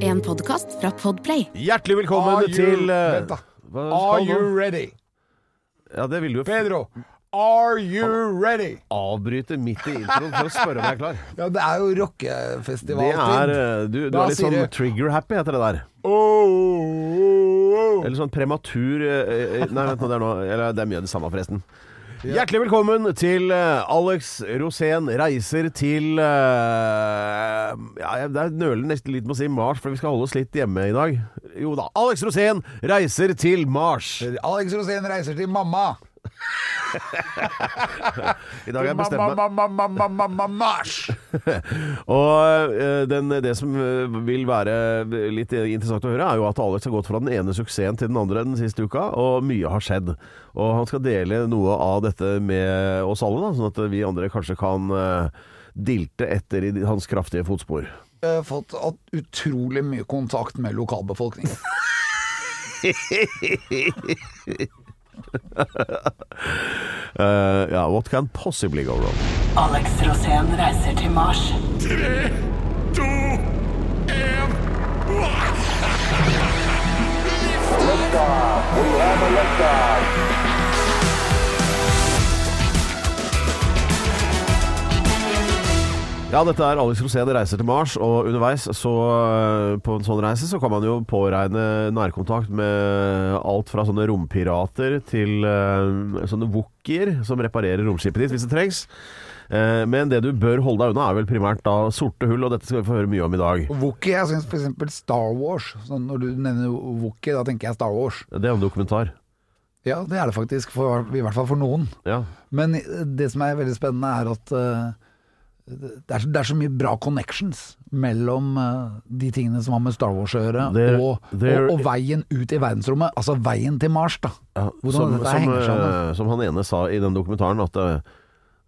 En podkast fra Podplay. Hjertelig velkommen Are you- til eh, Vent da. hva Are you ready? Ja, det vil du jo Pedro, are you ready? avbryte midt i introen for å spørre om jeg er klar. Ja, det er jo Det er eh, Du, du er litt sånn trigger-happy, heter det der. Oh, oh, oh. Eller sånn prematur eh, Nei, vent nå, det er noe Eller det er mye av det samme, forresten. Hjertelig velkommen til eh, Alex Rosén reiser til eh, Ja, jeg- er nøler nesten litt med å si Mars, for vi skal holde oss litt hjemme i dag. Jo da. Alex Rosén reiser til Mars. Alex Rosén reiser til mamma. I dag har jeg bestemt meg. Mamma, mamma, mamma, mamma, Mars. Og eh, den, det som eh, vil være litt interessant å høre, er jo at Alex har gått fra den ene suksessen til den andre den siste uka, og mye har skjedd. Og han skal dele noe av dette med oss alle, da, sånn at vi andre kanskje kan eh, dilte etter i hans kraftige fotspor. Jeg har fått at- utrolig mye kontakt med lokalbefolkningen. Eh, ja, what can possibly go wrong? Alex Rosén reiser til Mars. Ja, dette er Alex Rosén reiser til Mars, og underveis så, eh, på en sånn reise så kan man jo påregne nærkontakt med alt fra sånne rompirater til eh, sånne wookier som reparerer romskipet ditt hvis det trengs. Eh, men det du bør holde deg unna er vel primært da sorte hull, og dette skal vi få høre mye om i dag. Wookie, jeg syns f.eks. Star Wars. Så når du nevner Wookie, da tenker jeg Star Wars. Det er en dokumentar. Ja, det er det faktisk, for, i hvert fall for noen. Ja. Men det som er veldig spennende, er at det, er så, det er så mye bra connections mellom uh, de tingene som har med Star Wars å gjøre, og, og, og veien ut i verdensrommet. Altså veien til Mars, da. Ja, som, som, eh, som han ene sa i den dokumentaren, at uh,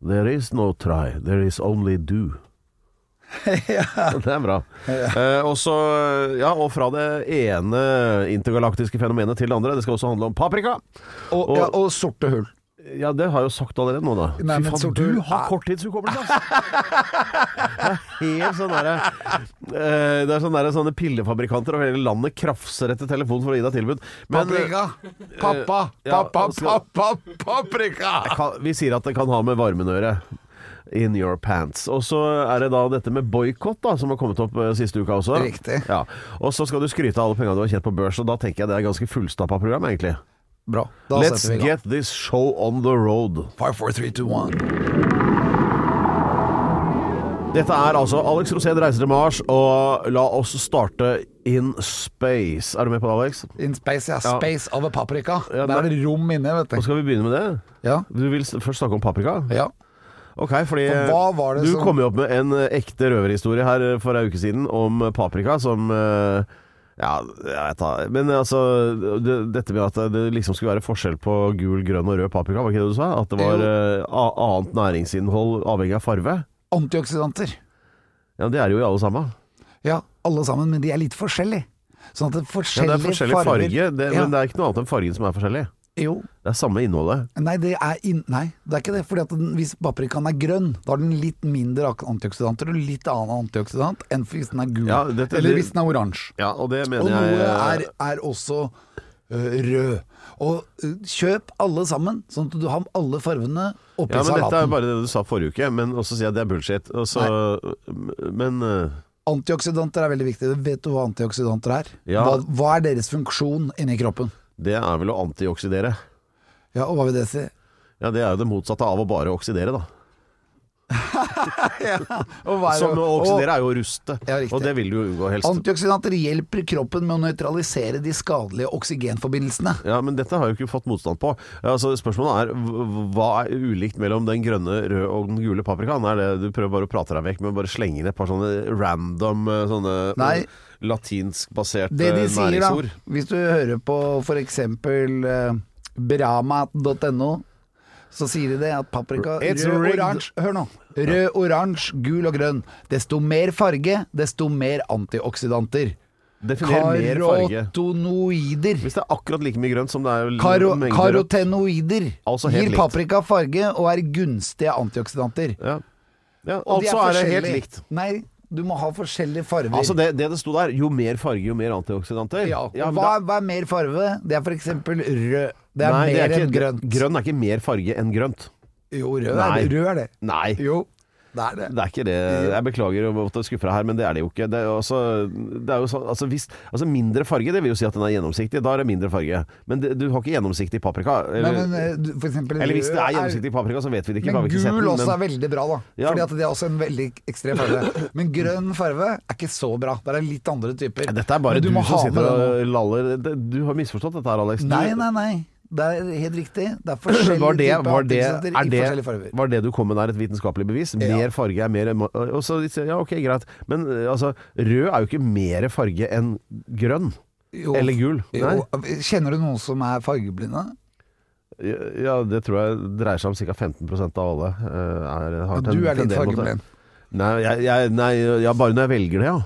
There is no try, there is only do. Det er bra. Ja. og så, ja, og fra det ene intergalaktiske fenomenet til det andre. Det skal også handle om paprika. Og, Og- ja, og sorte hull. Ja, det har jeg jo sagt allerede nå, da. Nei, men Fy faen, du har korttidshukommelse, altså! Helt sånn derre eh, Det er sånn derre sånne pillefabrikanter over hele landet krafser etter telefon for å gi deg tilbud. Men, eh, Paprika! Pappa! ja, Pappa! skal- Pappa! Paprika! kan, vi sier at det kan ha med varmen å gjøre. In your pants. Og så er det da dette med boikott, som har kommet opp uh, siste uka også. Riktig. Ja. Og så skal du skryte av alle pengene du har tjent på børs, og da tenker jeg det er ganske fullstappa program, egentlig. Bra. Da Let's setter vi i gang. get this show on the road. Five, four, three, two, one. Dette er altså Alex Rosén reiser til Mars, og la oss starte in space. Er du med på det, Alex? In space, ja. Ja. Space over paprika. Ja, Der er det rom inne, vet Og du. skal vi begynne med det? Ja. Du vil s- først snakke om paprika? ja. Ok, fordi For hva var det du som- kom jo opp med en eh, ekte røverhistorie her eh, for ei uke siden om eh, paprika som eh, ja, jeg tar. Men altså, det, dette med at det liksom skulle være forskjell på gul, grønn og rød paprika, var ikke det du sa? At det var eh, annet næringsinnhold avhengig av farve? Antioksidanter. Ja, det er jo i alle sammen. Ja, alle sammen, men de er litt forskjellige. Sånn at det er Ja, forskjellige det er forskjellig farger. farge, det, Ja. men det er ikke noe annet enn fargen som er forskjellig. Jo. Det er samme innholdet. Nei, det er, inn, nei, det er ikke det. Fordi at den, hvis paprikaen er grønn, da har den litt mindre antioksidanter og litt annen antioksidant enn hvis den er gul. Ja, dette- Eller det- hvis den er oransje. Ja, og det mener Og noe jeg er, er også øh, rød. Og øh, kjøp alle sammen, sånn at du har alle farvene oppi Ja, men dette er bare det du sa forrige uke, men også sier jeg at det er bullshit. Også, men eh, Antioksidanter er veldig viktig. Vet du hva antioksidanter er? Ja. Hva, hva er deres funksjon inni kroppen? Det er vel å antioksidere. Ja, og hva vil det si? Ja, det er jo det motsatte av å bare oksidere, da. Det- Som å og- oksidere er jo ruste, Ja, og det vil du unngå helst. Antioksidanter hjelper kroppen med å nøytralisere de skadelige oksygenforbindelsene. Ja, men dette har jo ikke fått motstand på. Altså, spørsmålet er hva er ulikt mellom den grønne, røde og den gule paprikaen? Er det du prøver bare å prate deg vekk med bare slenge inn et par sånne random eh, sånne Nei. latinskbaserte næringsord. Det de sier da, hvis du hører på for eksempel eh, brama.no, så sier de det at paprika It's rød, oransje Hør nå. Rød, oransje, gul og grønn. Desto mer farge, desto mer antioksidanter. Definer mer. Karotonoider. Hvis det er akkurat like mye grønt som det er Karo, karotenoider Altså helt gir likt. paprika farge og er gunstige antioksidanter. Ja. ja, altså er det helt likt. Nei, du må ha forskjellige farger. Altså det, det det sto der, jo mer farge, jo mer antioksidanter. ja. ja hva, da- hva er mer farge? Det er for eksempel rød. Det er Nei, mer det er enn grønt. Grønn er ikke mer farge enn grønt. Jo, rød Nei. er, rød er det. Nei. Jo, det er det. Det er ikke det. Jeg beklager å måtte skuffe deg her, men det er det jo ikke. Det er også, det er jo sånn, altså, hvis, altså mindre farge, det vil jo si at den er gjennomsiktig. Da er det mindre farge. Men det, du har ikke gjennomsiktig paprika. Eller, Nei, men eh, du- for eksempel eller hvis det er gjennomsiktig paprika, så vet vi det ikke. Men gul setten, også men- er veldig bra, da. Ja. Fordi at det er også en veldig ekstrem farge. Men grønn farge er ikke så bra. Det er litt andre typer. Dette er bare Men du, må som sitter og laller. Du har misforstått dette her, Alex. Du, Nei, nei, nei. Det er helt riktig. Det er forskjellige var det, typer var, det, i forskjellige farger. var det du kom med der et vitenskapelig bevis? Ja. Mer farge er mer Og så ja, ok, greit. Men eh, altså, rød er jo ikke mer farge enn grønn. Jo, Eller gul. Jo, kjenner du noen som er fargeblinde? Ja, det tror jeg dreier seg om ca. 15% av alle. eh, Er, har Du er litt fargeblind. Nei, jeg, jeg, nei, ja, bare når jeg velger det, ja.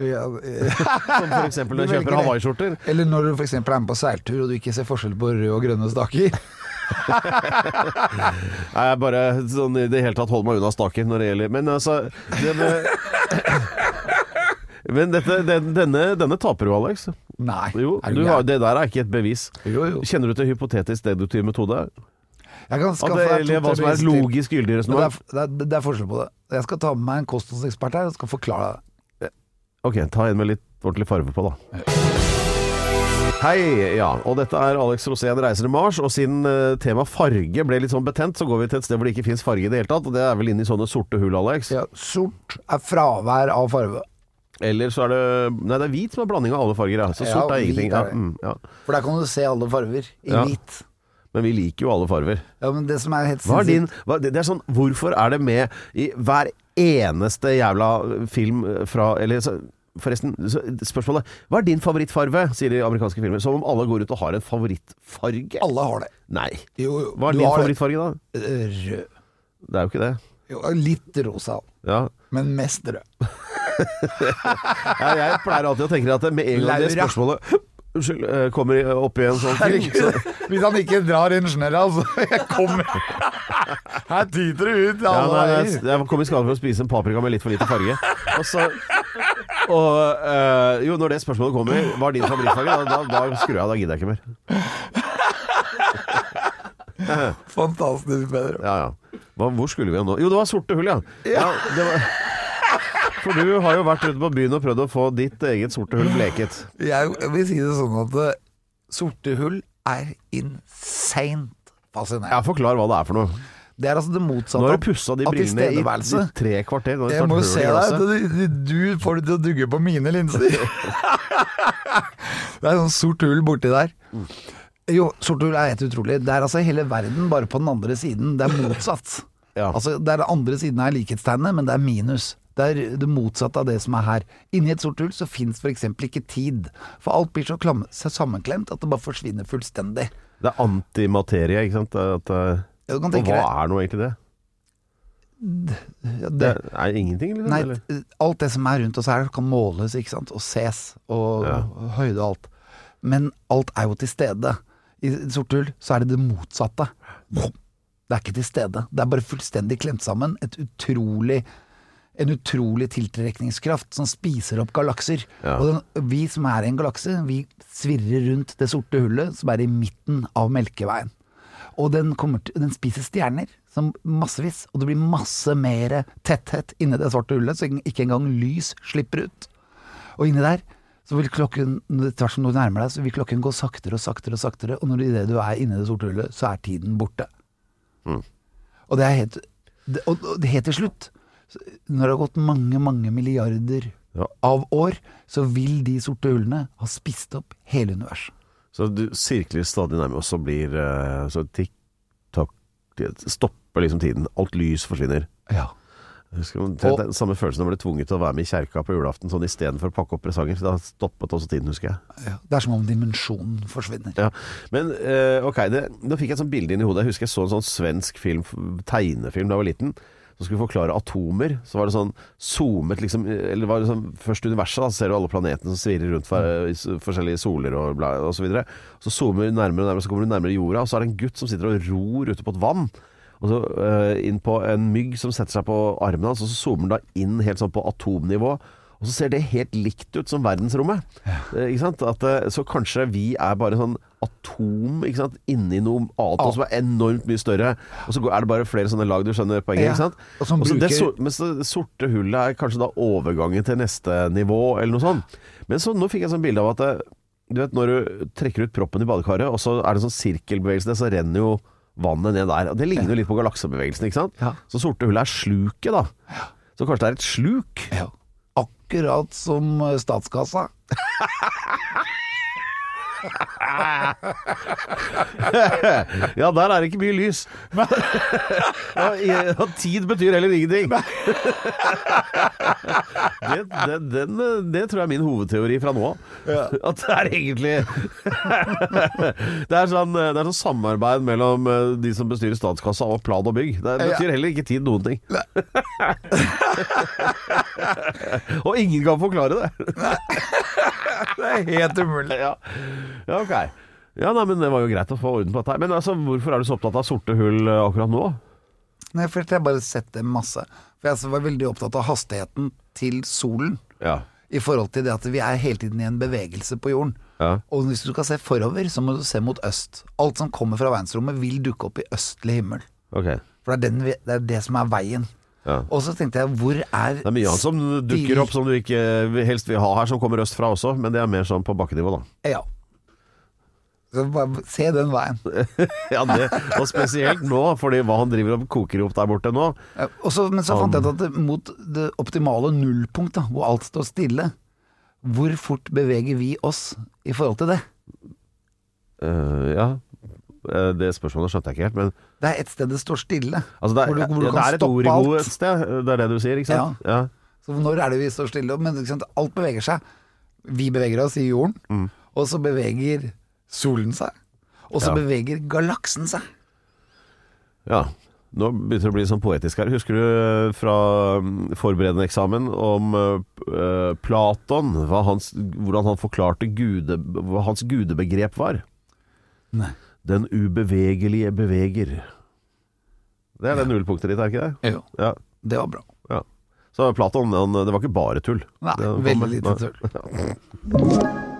Ja, eh, Som eksempel når Du kjøper hawaiiskjorter. Eller når du f.eks. er med på seiltur og du ikke ser forskjell på røde og grønne staker. Nei, jeg bare sånn i det hele tatt holder meg unna staker når det gjelder Men altså det med, Men dette, den, denne, denne taper du, Alex. Nei. Jo, du har, det der er ikke et bevis. Jo, jo. Kjenner du til hypotetisk deduktiv metode? Jeg kan skaffe deg eller hva som er logisk gyldig Men det, det, det er forskjell på det. Jeg skal ta med meg en kostholdsekspert her og skal forklare det. Ok, ta en med litt ordentlig farve på, da. Hei, ja. Og dette er Alex Rosén reiser til Mars. Og siden uh, tema farge ble litt sånn betent, så går vi til et sted hvor det ikke fins farge i det hele tatt. Og det er vel inn i sånne sorte hull, Alex. Ja, sort er fravær av farve. Eller så er det Nei, det er hvit som er blanding av alle farger. Ja. Så Ja, sort er ingenting. er mm, ja. For der kan du se alle farger i hvit. Men vi liker jo alle farver. Ja, men det som er helt Hva er din hva, det, det er sånn Hvorfor er det med i hver eneste jævla film fra Eller forresten, spørsmålet Hva er din favorittfarve? sier de amerikanske filmer. Som om alle går ut og har en favorittfarge. Alle har det. Nei. Jo, jo. Hva er du din favorittfarge, da? Rød. Det er jo ikke det. Jo, litt rosa, Ja. men mest rød. Jeg, jeg pleier alltid å tenke at med en gang det spørsmålet Unnskyld, eh, kommer opp i en sånn ting. så, Hvis han ikke drar ingeniøret, altså. Jeg kommer Her tyter det ut ja, nei, jeg, jeg kom i skade for å spise en paprika med litt for lite farge. Og så og, øh, Jo, når det spørsmålet kommer, hva er din favorittfarge? Da, da, da skrur jeg av. Da gidder jeg ikke mer. Fantastisk bedre. Ja, ja. Hva, hvor skulle vi nå? Jo, det var sorte hull, ja. ja det var, for du har jo vært ute på byen og prøvd å få ditt eget sorte hull bleket. Jeg vil si det sånn at eh, sorte hull er insane fascinerende. Ja, Forklar hva det er for noe. Det er altså det motsatte Nå har du pussa de brillene i, i tre kvarter. Nå Jeg må jo se deg. Du, du får det til å dugge på mine linser. det er sånn sort hull borti der. Jo, sort hull er helt utrolig. Det er altså hele verden bare på den andre siden. Det er motsatt. Ja. Altså, det er den andre siden av likhetstegnet, men det er minus. Det er det motsatte av det som er her. Inni et sort hull så fins f.eks. ikke tid. For alt blir så, klam, så sammenklemt at det bare forsvinner fullstendig. Det er antimaterie, ikke sant? At, eh, Ja, og hva det. er nå egentlig det? ja, Det det, er ingenting, liksom? Nei, eller? alt det som er rundt oss her kan måles ikke sant? og ses, og, Ja. og høyde og alt. Men alt er jo til stede. I et sort hull så er det det motsatte. Det er ikke til stede. Det er bare fullstendig klemt sammen. Et utrolig en utrolig tiltrekningskraft som spiser opp galakser. Ja. Og den, vi som er i en galakse, vi svirrer rundt det sorte hullet som er i midten av Melkeveien. Og den, til, den spiser stjerner, som massevis. Og det blir masse mer tetthet inni det svarte hullet, så ikke engang lys slipper ut. Og inni der så vil klokken, tvers som du nærmer deg, så vil klokken gå saktere og saktere og saktere. Og når idet du er inni det sorte hullet, så er tiden borte. Mm. Og det er helt og, og helt til slutt, når det har gått mange, mange milliarder av år, så vil de sorte hullene ha spist opp hele universet. Så du sirkler stadig nærmere, og så blir eh, så tikk-takk det Stopper liksom tiden. Alt lys forsvinner. Ja. Husker omtrent den samme følelsen da jeg ble tvunget til å være med i kjerka på julaften sånn istedenfor å pakke opp presanger. Da stoppet også tiden, husker jeg. ja. Det er som om dimensjonen forsvinner. Ja. Men eh, ok, det, nå fikk jeg et sånt bilde inn i hodet. Jeg husker jeg så en sånn svensk film, tegnefilm da jeg var liten. Som skulle forklare atomer. Så var det sånn zoomet liksom Eller det var liksom først universet, da. Så ser du alle planetene som svirrer rundt for, forskjellige soler og, bla, og så videre. Så zoomer du nærmere og nærmere, så kommer du nærmere jorda, og så er det en gutt som sitter og ror ute på et vann. Og så uh, inn på en mygg som setter seg på armen hans, og så zoomer den da inn helt sånn på atomnivå. Og så ser det helt likt ut som verdensrommet. Eh, Ikke sant? At, uh, så kanskje vi er bare sånn atom ikke sant? inni noe annet ah. som er enormt mye større. Og så er det bare flere sånne lag, du skjønner poenget? Ja. ikke sant? Og som Og det, so mens det sorte hullet er kanskje da overgangen til neste nivå, eller noe sånt. Men så nå fikk jeg sånn bilde av at det, du vet når du trekker ut proppen i badekaret, og så er det sånn sirkelbevegelse, så renner jo vannet ned der. Og Det ligner jo litt på galaksebevegelsen, ikke sant? Ja. Så sorte hullet er sluket, da. Så kanskje det er et sluk? Ja. Akkurat som eh, statskassa. Ja, der er det ikke mye lys. og, og tid betyr heller ingenting. det, det, den, det tror jeg er min hovedteori fra nå av. At det er egentlig Det er sånn, det er sånn samarbeid mellom eh, de som bestyrer statskassa og plan og bygg. Det betyr heller ikke tid noen ting. og ingen kan forklare det. Det er helt umulig. Ja, ja ok. Ja, nei, men Det var jo greit å få orden på dette. her Men altså, hvorfor er du så opptatt av sorte hull eh, akkurat nå? Nei, for jeg har bare sett det masse. For jeg var veldig opptatt av hastigheten til solen. Ja, I forhold til det at vi er hele tiden i en bevegelse på jorden. ja. Og hvis du skal se forover, så må du se mot øst. Alt som kommer fra verdensrommet vil dukke opp i østlig himmel. Okay. For det er, den, vi- det, er det som er veien. Ja. Og så tenkte jeg, hvor er Det er mye annet som dukker opp som du ikke helst vil ha her, som kommer østfra også, men det er mer sånn på bakkenivå, da. Ja. Så bare se den veien. Ja, det, Og spesielt nå, fordi hva han driver og koker opp der borte nå. Ja, også, men så fant jeg ut at det, mot det optimale nullpunkt, da, hvor alt står stille, hvor fort beveger vi oss i forhold til det? Uh, ja, Eh, det spørsmålet skjønte jeg ikke helt, men Det er et sted det står stille. altså, det, er, Hvor du- hvor du ja, det kan er et alt. et sted, det er det du sier, ikke sant? Ja. Så når er det vi står stille? Men sant, alt beveger seg. Vi beveger oss i jorden, Mm. og så beveger solen seg. Og så Ja. beveger galaksen seg. ja. Nå begynner det å bli sånn poetisk her. Husker du eh, fra mm, forberedende eksamen om eh, Platon, hva hans, hvordan han forklarte gude, hva hans gudebegrep var? Nei. Den ubevegelige beveger. Det er det nullpunktet ditt, er ikke det? Jo, Ja. det var bra. ja. Så Platon, han, det var ikke bare tull. Nei, Det var- veldig lite tull.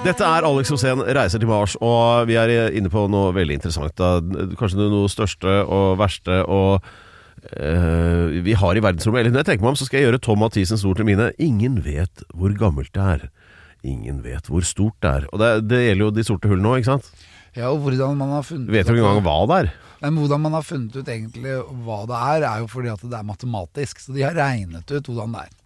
Dette er Alex Rosén reiser til Mars, og vi er inne på noe veldig interessant. Da. Kanskje noe største og verste og eh, vi har i verdensrommet. Eller når jeg tenker meg om, så skal jeg gjøre Tom Mathisen stort til mine. Ingen vet hvor gammelt det er. Ingen vet hvor stort det er. Og det, det gjelder jo de sorte hullene òg, ikke sant? Ja, og hvordan man har funnet vet jo ikke engang hva det er. Men hvordan man har funnet ut egentlig hva det er, er jo fordi at det er matematisk. Så de har regnet ut hvordan det er.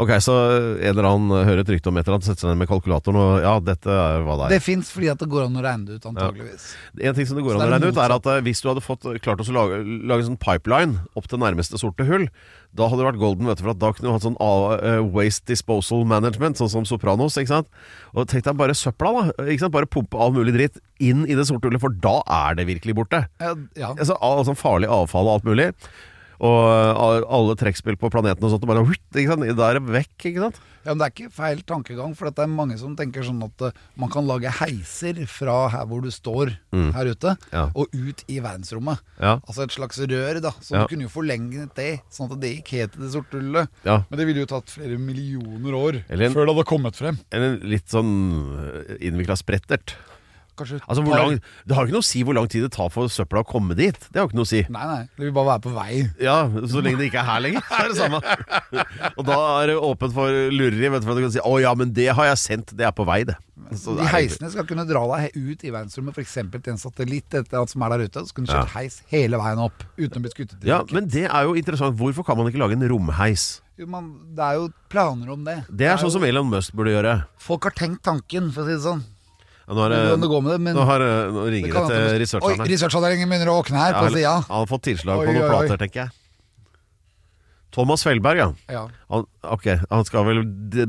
Ok, så en eller annen hører et rykte om et eller annet, setter seg ned med kalkulatoren og ja, dette er hva det er. Det fins fordi at det går an å regne det ut, antageligvis. En ting som det går Så an å regne ut, er at eh, hvis du hadde fått klart å lage, lage en sånn pipeline opp til nærmeste sorte hull, da hadde det vært golden, vet du, for at da kunne du hatt sånn ah, eh, waste disposal management, sånn som Sopranos, ikke sant? Og tenk deg bare søpla, da. Ikke sant? Bare pumpe all mulig dritt inn i det sorte hullet, for da er det virkelig borte. Ja, ja. Altså, all sånn farlig avfall og alt mulig. Og eh, alle trekkspill på planeten og sånt, og bare? Da er det vekk, ikke sant? Ja, men Det er ikke feil tankegang, for det er mange som tenker sånn at eh, man kan lage heiser fra her hvor du står her ute, Mm. Ja. og ut i verdensrommet. Ja. Altså et slags rør, da. Så Ja. du kunne jo forlenget det, sånn at det gikk helt til det sorte hullet. Ja. Men det ville jo tatt flere millioner år en- før det hadde kommet frem. Eller en litt sånn innvikla sprettert. Kanskje Altså, hvor lang, det har ikke noe å si hvor lang tid det tar for søpla å komme dit. Det har ikke noe å si. Nei, nei. Det vil bare være på vei. Ja, Så lenge det ikke er her lenger, så er det samme. Og da er det åpent for lureri. Vet du, for at du kan si 'Å ja, men det har jeg sendt. Det er på vei, det'. Så De er- heisene skal kunne dra deg ut i verdensrommet, f.eks. til en satellitt etter at som er der ute. Så kunne du kjøre heis hele veien opp uten å bli skuttet til. Ja, men det er jo interessant. Hvorfor kan man ikke lage en romheis? Jo, man, det er jo planer om det. Det er sånn jo- som Elon Musk burde gjøre. Folk har tenkt tanken, for å si det sånn. Ja, nå, er det går med det, men nå, har, nå ringer det til Oi, researcherne. researchavdelingen begynner å åkne her på siden. sida. Han har fått tilslag Oi, på noen oi, oi. plater, tenker jeg. Thomas Felberg, ja. Ja, Han, ok, han skal vel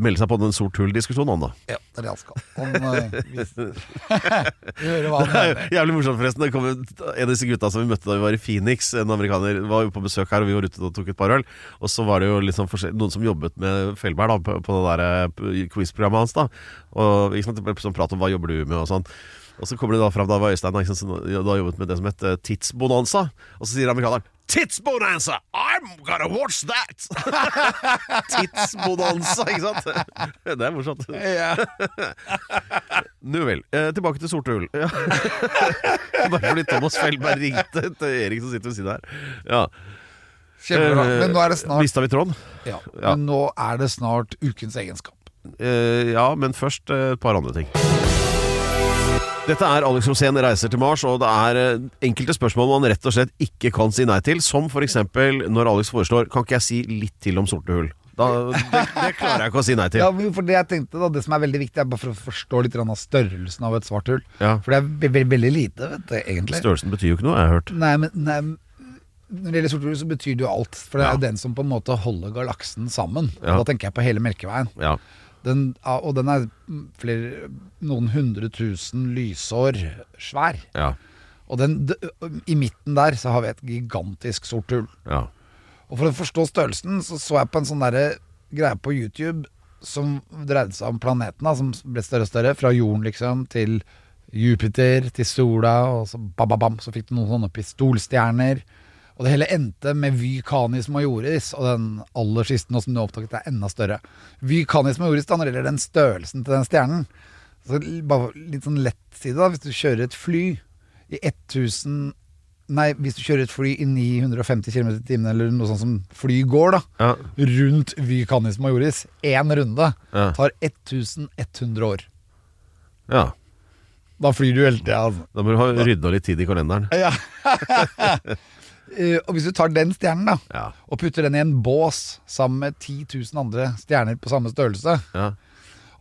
melde seg på den sort hull-diskusjonen, han da. ja, det er det han skal. Han, eh, han Det er mener. Jævlig morsomt, forresten. Det kom en av disse gutta som vi møtte da vi var i Phoenix. En amerikaner var jo på besøk her, og vi var ute og tok et par øl. Og så var det jo liksom noen som jobbet med Felberg da, på, på det der eh, quiz-programmet hans. da Og ble sånn prat om hva jobber du med og sånn. Og så kommer det da fram da var Øystein da, da jobbet med det som het eh, Tidsbonanza. Og så sier amerikaneren Tidsbonanza! I'm gonna watch that! Tidsbonanza, ikke sant? Det er morsomt. Nå Nu vel. Eh, tilbake til sorte hull. Bare fordi Thomas Felberg ringte til Erik som sitter ved siden her. Ja. Kjempebra. Eh, Men nå er det snart Mista vi tråden? ja. Men nå er det snart ukens egenskap. Eh, ja, men først et par andre ting. Dette er Alex Rosén reiser til Mars, og det er eh, enkelte spørsmål man rett og slett ikke kan si nei til. Som f.eks. når Alex foreslår Kan ikke jeg si litt til om sorte hull? Da, det, det klarer jeg ikke å si nei til. Ja, for Det jeg tenkte da, det som er veldig viktig, er bare for å forstå litt av størrelsen av et svart hull. Ja. For det er ve ve veldig lite, vet du, egentlig. Størrelsen betyr jo ikke noe, jeg har hørt. Nei, men nei, Når det gjelder sorte hull, så betyr det jo alt. For det er Ja. jo den som på en måte holder galaksen sammen. Ja. Da tenker jeg på hele Melkeveien. Ja. Den, og den er flere, noen hundre tusen lysår svær. Ja. Og den, i midten der så har vi et gigantisk sort hull. Ja. Og for å forstå størrelsen, så så jeg på en sånn greie på YouTube som dreide seg om planeten, da, som ble større og større. Fra jorden, liksom, til Jupiter, til sola, og så bam, bam, bam, så fikk du noen sånne pistolstjerner. Og det hele endte med Vy Canis Majoris, og den aller siste nå som du oppdaget er enda større. Vy Canis Majoris, da, når det gjelder den størrelsen til den stjernen, så bare litt sånn lett side, da, hvis du kjører et fly i 1000 Nei, hvis du kjører et fly i 950 km i timen, eller noe sånt som fly går, da, Ja. rundt Vy Canis Majoris, én runde, Ja. tar 1100 år. ja. Da flyr du hele tida, altså. Da må du ha rydda litt tid i kalenderen. Ja. Eh, og hvis du tar den stjernen, da, Ja. og putter den i en bås sammen med 10 000 andre stjerner på samme størrelse, Ja.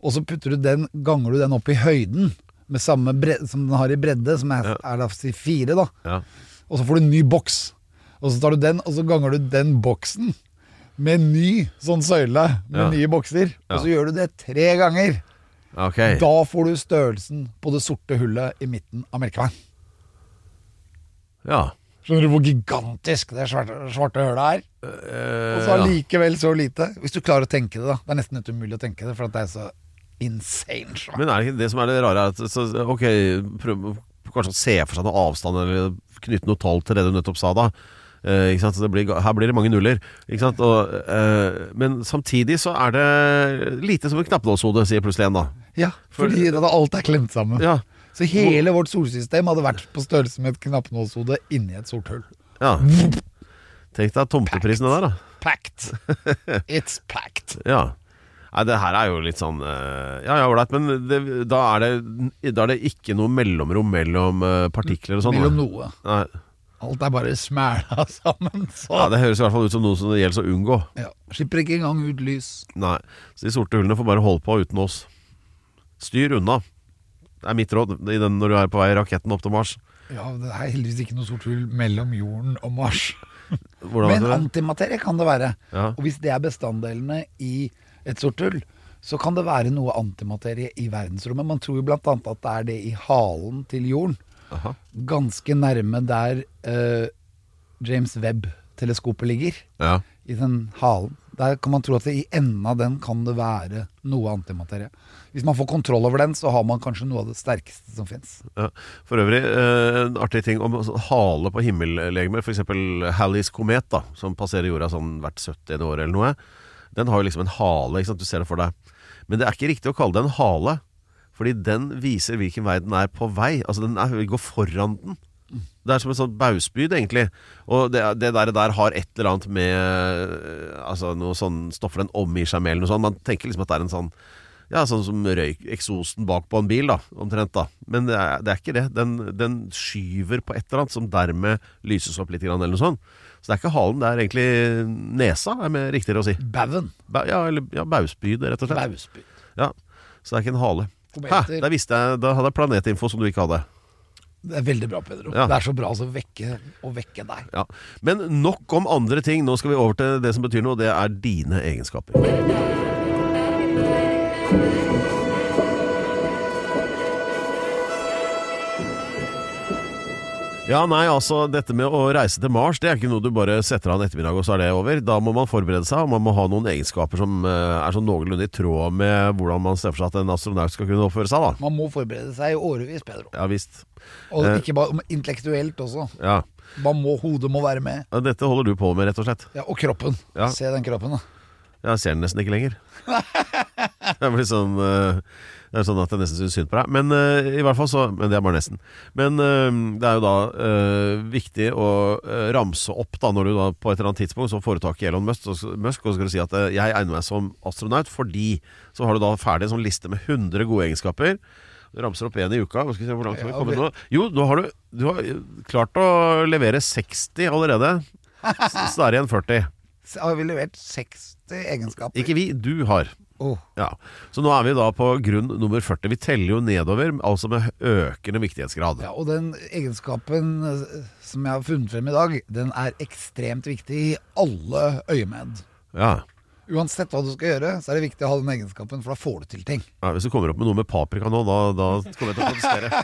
og så putter du den, ganger du den opp i høyden med samme bredde som den har i bredde, som er, Ja. er da si fire, da. Ja. Og så får du en ny boks. Og så tar du den, og så ganger du den boksen med en ny sånn søyle med nye bokser. Og så gjør du det tre ganger. Okay. Da får du størrelsen på det sorte hullet i midten av Melkeveien. Ja. Skjønner du hvor gigantisk det svarte, svarte hølet er? Eh, Og så allikevel så lite. Hvis du klarer å tenke det, da. Det er nesten helt umulig å tenke det, for det er så insane svært. Men er det ikke det som er det rare? er At, så, ok, prøv kanskje å se for seg noe avstand, eller knytte noe tall til det du nettopp sa da. Eh, blir, her blir det mange nuller. Og, eh, men samtidig så er det lite som et knappenålshode, sier plutselig en da. Ja, For- fordi da alt er klemt sammen. Ja. Så hele vårt solsystem hadde vært på størrelse med et knappenålshode inni et sort hull. ja. Tenk deg tomteprisene der, da. Packed. It's packed. Ja. Nei, det her er jo litt sånn eh, Ja, ja, ålreit, men det, da, er det, da er det ikke noe mellomrom mellom eh, partikler og sånn? Mellom noe. Nei. Alt er bare smæla sammen. Så Ja, Det høres i hvert fall ut som noe som det gjelder å unngå. ja. Slipper ikke engang ut lys. Nei, Så de sorte hullene får bare holde på uten oss. Styr unna. Det er mitt råd i den når du er på vei i raketten opp til Mars. Ja, Det er heldigvis ikke noe sort hull mellom jorden og Mars. Men antimaterie kan det være. Ja. Og hvis det er bestanddelene i et sort hull, så kan det være noe antimaterie i verdensrommet. Man tror jo annet at det er det i halen til jorden. Aha. Ganske nærme der uh, James Webb teleskopet ligger, Ja. i den halen. Der kan man tro at det, i enden av den kan det være noe antimaterie. Hvis man får kontroll over den, så har man kanskje noe av det sterkeste som fins. Ja. For øvrig, eh, en artig ting om sånn hale på himmellegemer, f.eks. Halleys komet, da, som passerer jorda sånn hvert 70. år eller noe. Den har jo liksom en hale, du ser det for deg. Men det er ikke riktig å kalle det en hale, fordi den viser hvilken vei den er på vei. Altså den er, går foran den. Det er som en sånn bausbyd, egentlig. Og det, det der, der har et eller annet med eh, Altså noe sånn stoffer den omgir seg med, eller noe sånt. Man tenker liksom at det er en sånn ja, sånn som røyk, eksosen bak på en bil, da, omtrent. da Men det er, det er ikke det. Den, den skyver på et eller annet som dermed lyses opp litt, eller noe sånt. Så det er ikke halen, det er egentlig nesa, er mer riktigere å si. Baugen. Ba, ja, eller ja, bausbyd, rett og slett. Bausbyd. Ja, Så det er ikke en hale. Hæ, der visste jeg, Da hadde jeg planetinfo som du ikke hadde. Det er veldig bra, Pedro. Ja. Det er så bra altså, å vekke, å vekke deg. Ja. Men nok om andre ting. Nå skal vi over til det som betyr noe. Det er dine egenskaper. Ja, nei, altså Dette med å reise til Mars Det er ikke noe du bare setter av en ettermiddag og så er det over. Da må man forberede seg, og man må ha noen egenskaper som eh, er sånn noenlunde i tråd med hvordan man ser for seg at en astronaut skal kunne oppføre seg. da Man må forberede seg i årevis, Pedro. Ja visst. Og Eh. ikke bare intellektuelt også. Ja. Man må, hodet må være med. Dette holder du på med, rett og slett. Ja, og kroppen. Ja. Se den kroppen, da. Jeg ser den nesten ikke lenger. Det blir sånn eh, Det er sånn at jeg nesten syns synd på deg. Men eh, i hvert fall så Men det er bare nesten. Men eh, det er jo da viktig å ramse opp da når du da på et eller annet tidspunkt så får du tak i Elon Musk, og, så- Musk, og så skal du si at jeg egner meg som astronaut fordi Så har du da ferdig en sånn liste med 100 gode egenskaper. Du ramser opp én i uka. Skal vi se, hvor langt har vi kommet nå? Jo, nå har du, du har klart å levere 60 allerede. Så det er igjen 40. Har vi levert 60 egenskaper. Ikke vi, du har. Oh. Ja, Så nå er vi da på grunn nummer 40. Vi teller jo nedover, altså med økende viktighetsgrad. Ja, og den egenskapen eh, som jeg har funnet frem i dag, den er ekstremt viktig i alle øyemed. Ja. Uansett hva du skal gjøre, så er det viktig å ha den egenskapen, for da får du til ting. Ja, Hvis du kommer opp med noe med paprika nå, da, da kommer jeg til å protestere.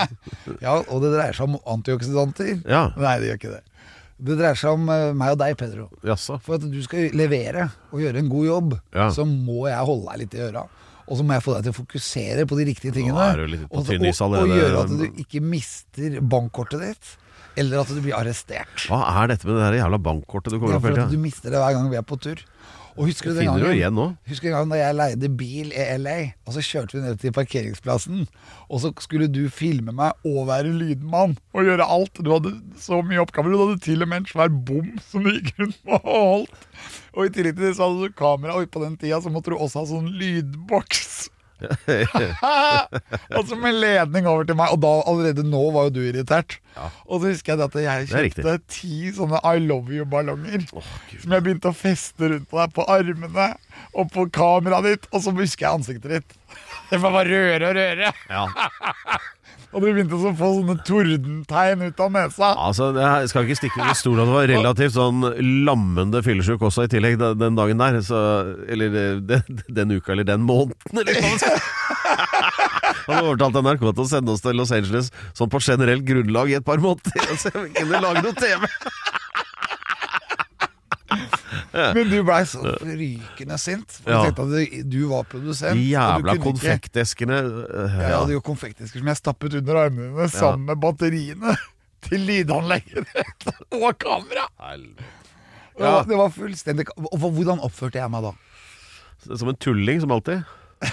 Ja, og det dreier seg om antioksidanter. Ja, Nei, det gjør ikke det. Det dreier seg om eh, meg og deg, Pedro. jaså. For at du skal levere og gjøre en god jobb, Ja. så må jeg holde deg litt i øra. Og så må jeg få deg til å fokusere på de riktige tingene. er du litt på og, og, og gjøre at du ikke mister bankkortet ditt, eller at du blir arrestert. Hva er dette med det der jævla bankkortet du kommer Ja, opp for hele at du mister det hver gang vi er på tur. Og husker du den gangen, igjen nå? Husker du en gang da jeg leide bil i LA, og så kjørte vi ned til parkeringsplassen, og så skulle du filme meg og være lydmann og gjøre alt. Du hadde så mye oppgaver. Du hadde til og med en svær bom som du gikk rundt med og holdt. Og i tillegg til det så hadde du kamera, og på den tida så måtte du også ha sånn lydboks. altså med ledning over til meg, og da allerede nå var jo du irritert. Og så husker jeg det at jeg kjøpte ti sånne I love you-ballonger. som jeg begynte å feste rundt på deg på armene og på kameraet ditt. Og så husker jeg ansiktet ditt. Det var bare røre og røre. Ja. Og du begynte å få sånne tordentegn ut av nesa. Altså, Jeg skal ikke stikke under stol at det var relativt sånn lammende fyllesyk også i tillegg den, dagen der. Så, eller eh, den, den uka, eller den måneden, eller hva man skal Han har overtalt NRK til å sende oss til Los Angeles sånn på generelt grunnlag i et par måneder. Så vi kunne lage noe TV. Men du blei så rykende sint. For Ja. tenkte at du, du var produsent. De jævla konfekteskene. ikke- Ja, jeg hadde jo konfektesker som jeg stappet under armene sammen med batteriene til lydanlegget og kamera. Ja. Det var fullstendig Og hvordan oppførte jeg meg da? Som en tulling, som alltid.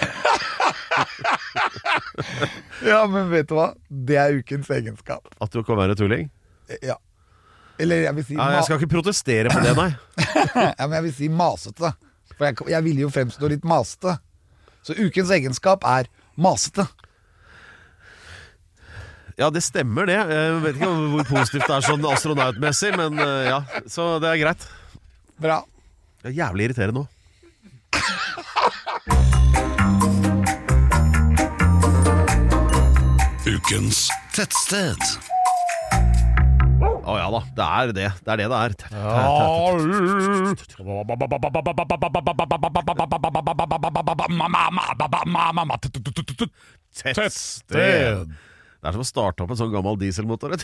Ja, men vet du hva? Det er ukens egenskap. At du kan være tulling. Ja. Eller jeg vil si, Ja, jeg skal ikke protestere på det, nei. ja, men jeg vil si masete. For jeg, jeg ville jo fremstå litt masete. Så ukens egenskap er masete. Ja, det stemmer det. Jeg vet ikke hvor positivt det er sånn astronautmessig, men eh, ja. Så det er greit. Bra. Det er jævlig irriterende nå. Ukens tettsted. Å ja da, det er det. Det er det det er. Tettsted. Det er som å starte opp en sånn gammel dieselmotor. Ja,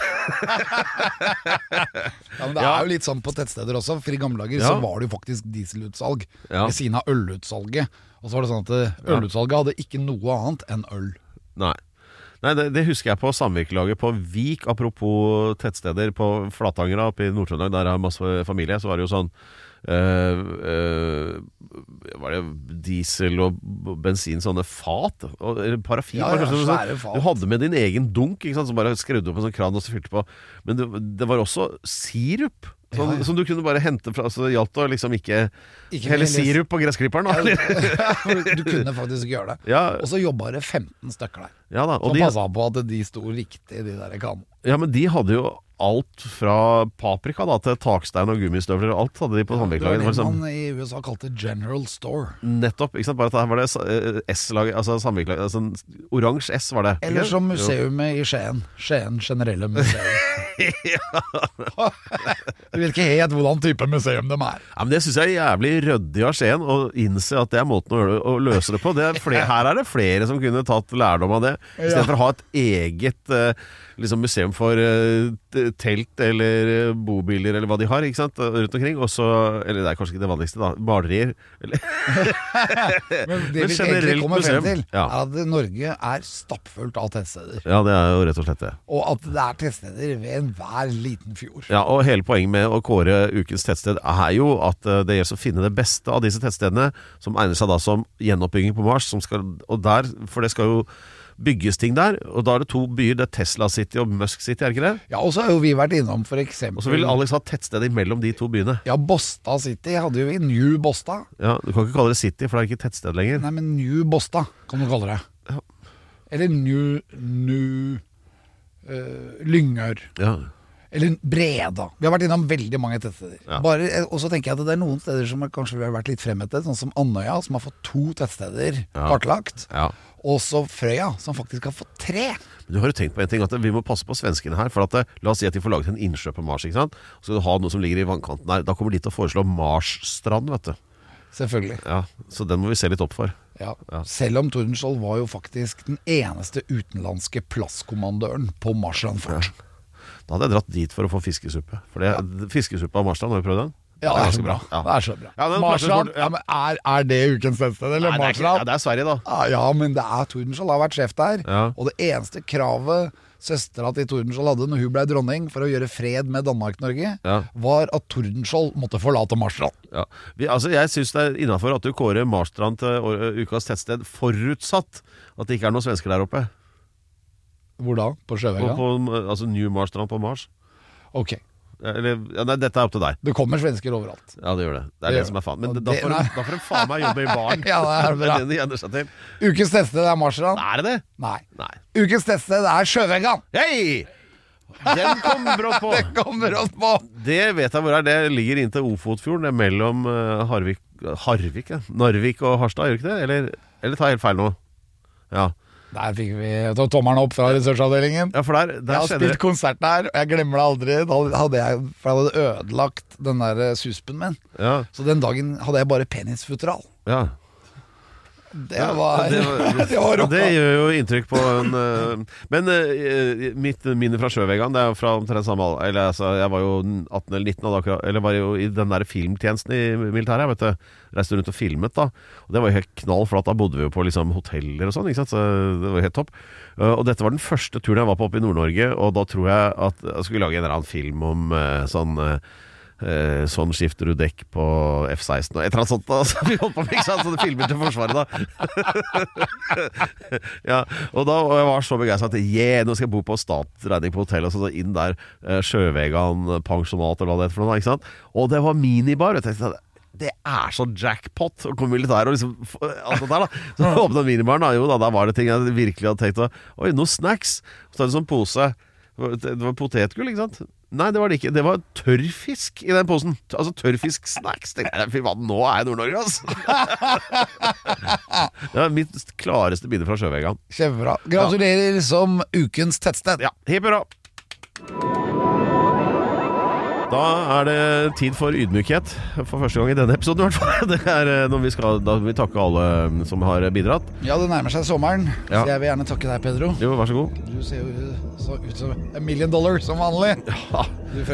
men Det er jo litt sånn på tettsteder også, for i gamle dager Ja. så var det jo faktisk dieselutsalg Ja. ved siden av ølutsalget. Og så var det sånn at eh, ølutsalget hadde ikke noe annet enn øl. Nei. Nei, det, det husker jeg på samvirkelaget på Vik. Apropos tettsteder på Flatanger oppe i Nord-Trøndelag, der jeg har masse familie. Så var det jo sånn eh, eh, Var det diesel og bensin, sånne fat? Og, eller parafin? Ja, ja, sånn. fat. Du hadde med din egen dunk, som bare skrudde opp en sånn kran og så fylte på. Men det, det var også sirup. Sånn, Ja, ja. Som du kunne bare hente fra Så det gjaldt å liksom ikke, Ikke helle sirup på gressklipperen. Ja, du kunne faktisk gjøre det. Og så jobba det 15 stykker der. ja da. Og Som de, passa på at de sto riktig, de der kannene. Ja, men de hadde jo alt fra paprika da, til takstein og gummistøvler. Alt hadde de på Det Ja. Det var det liksom, man i USA kalte General Store. nettopp. ikke sant? Bare at her var det eh, S-laget, altså samvirkelaget. Altså, oransje S var det. Eller som museet i Skien. Skien generelle museum. du vet ikke helt hvordan type museum de er. Ja, men Det syns jeg er jævlig ryddig av Skien, å innse at det er måten å, løse det på. Det er flere, her er det flere som kunne tatt lærdom av det, istedenfor å ha et eget eh, liksom museum for t- telt eller eh, bobiler eller hva de har ikke sant? rundt omkring. Og så, eller det er kanskje ikke det vanligste, da. Malerier. Men det vi egentlig kommer frem til, ja. er at Norge er stappfullt av tettsteder. ja, det er jo rett og slett det. Og at det er tettsteder ved enhver liten fjord. Ja, og Hele poenget med å kåre ukens tettsted er jo at eh, det gjelder å finne det beste av disse tettstedene, som egner seg da som gjenoppbygging på Mars. Som skal, og der, For det skal jo bygges ting der. Og da er det to byer. Det er Tesla City og Musk City, er det ikke det? Ja, Og så har jo vi vært innom eksempel Og så vil Alex ha tettsted imellom de to byene. Ja, Bosta City hadde jo vi. New Bosta. Ja, Du kan ikke kalle det City, for det er ikke tettsted lenger. Nei, men New Bosta kan du kalle det. Ja. Eller New New uh, Lyngør. Ja, Eller Breda. Vi har vært innom veldig mange tettsteder. Ja. Bare, eh, og så tenker jeg at det er noen steder som kanskje vi har vært litt fremmete, sånn som Andøya, som har fått to tettsteder Ja. kartlagt. ja. Og så Frøya, som faktisk har fått tre. Men du har jo tenkt på en ting, at vi må passe på svenskene her. For at La oss si at de får laget en innsjø på Mars. ikke sant? Så skal du ha noe som ligger i vannkanten der. Da kommer de til å foreslå Marsstrand, vet du. Selvfølgelig. Ja, Så den må vi se litt opp for. Ja. Ja. Selv om Tordenskjold var jo faktisk den eneste utenlandske plasskommandøren på Marsland fort. Da hadde jeg dratt dit for å få fiskesuppe. For det, Fiskesuppe av Marsland, har du prøvd den? Ja, det er så ganske bra. Ja. Det er så bra. Ja, Marsland, ja, er, er det ukens tettsted, eller Nei, det, er ja, det er Sverige, da. Ja, ja, men det er Tordenskjold har vært sjef der. Og det eneste kravet søstera til Tordenskjold hadde når hun ble dronning for å gjøre fred med Danmark-Norge, var at Tordenskjold måtte forlate Marstrand. Altså, jeg syns det er innafor at du kårer Marstrand til ukas tettsted, forutsatt at det ikke er noen svensker der oppe. Hvor da? På På, på, altså New Marstrand på Mars. Ok. Eller, ja, nei, dette er opp til deg. Det kommer svensker overalt. Ja, det gjør det. Det er Det det, som er faen. Men det, da får, de, da får de faen meg jobbe i baren. Ja, det er bra. Det er det de egner seg til. Ukens tettsted er Marstrand? Er det det? Nei. Nei. Ukens tettsted er Sjøvegan! Hei! Den kom brått på. Det kommer oss på! Det vet jeg hvor er. Det ligger inntil Ofotfjorden. Det er mellom eh, Harvik, Harvik ja. Narvik og Harstad, gjør det ikke det? Eller, eller tar jeg helt feil nå? Ja, Der fikk vi to- tommelen opp fra ressursavdelingen. ja for der, Jeg har spilt konsert der, og jeg glemmer det aldri. Da hadde jeg, for jeg hadde ødelagt den der suspen min. Ja, Så den dagen hadde jeg bare penisfutteral. ja. Det var, det det var- var, rocka. det gjør jo inntrykk på en eh, Men eh, mitt minne fra Sjøvegan Det er jo fra omtrent samme alder Eller altså, jeg var jo 18 eller 19 da, akkurat- Eller var jo i den der filmtjenesten i militæret vet du. Reiste rundt og filmet da Og det var jo helt knall For da bodde vi jo på liksom hoteller og sånn Så det var jo helt topp Eh, Og dette var den første turen jeg var på oppe i Nord-Norge Og da tror jeg at Jeg skulle lage en eller annen film om sånn sånn skifter du dekk på F-16 og et eller annet sånt. Så vi holdt på med ikke sant? Sånne filmer til Forsvaret, da. ja, og da og jeg var så begeistra at yeah, nå skal jeg bo på statsregning på hotell. Og så, så inn der. Eh, Sjøvegan pensjonat eller hva det heter for noe. Ikke sant? Og det var minibar. Jeg tenkte det er så jackpot å komme militær og liksom alt det der, da. Så åpna minibaren, da. Jo da, da var det ting jeg virkelig hadde tenkt å Oi, noe snacks. Så er det sånn pose. Det var potetgull, ikke sant? Nei, det var det ikke. Det var tørrfisk i den posen. Altså tørrfisk-snacks. Fy faen, nå er jeg Nord-Norge, altså! det er mitt klareste bilde fra sjøvegaen. Kjempebra. Gratulerer som ukens tettsted. Ja, hipp hurra! Da er det tid for ydmykhet. For første gang i denne episoden, i hvert fall. Det er eh, når vi skal, da vil vi takke alle eh, som har bidratt. Ja, det nærmer seg sommeren, Ja. så jeg vil gjerne takke deg, Pedro. Jo, vær så god. Du ser jo så ut som a million dollar, som vanlig. Ja.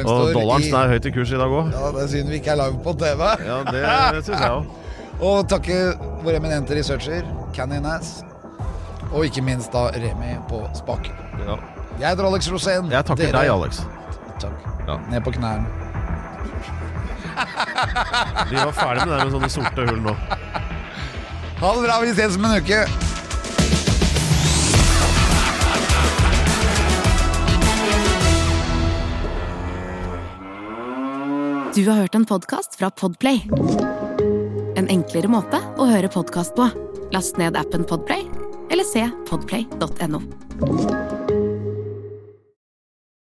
Og dollaren i er høyt i kurs i dag òg. Ja, Det er synd vi ikke er live på TV. Ja, det syns jeg òg. Og takke våre eminente researcher, Canny Nass. Og ikke minst da Remi på spaken. Ja. Jeg heter Alex Rosén. Jeg takker Dere- deg, Alex. Takk. Ja. Ned på knærne. Vi var ferdig med det med sånne sorte hull nå. Ha det bra, vi ses om en uke. Du har hørt en podcast fra Podplay. En enklere måte å høre podcast på. Last ned appen Podplay, eller se podplay.no.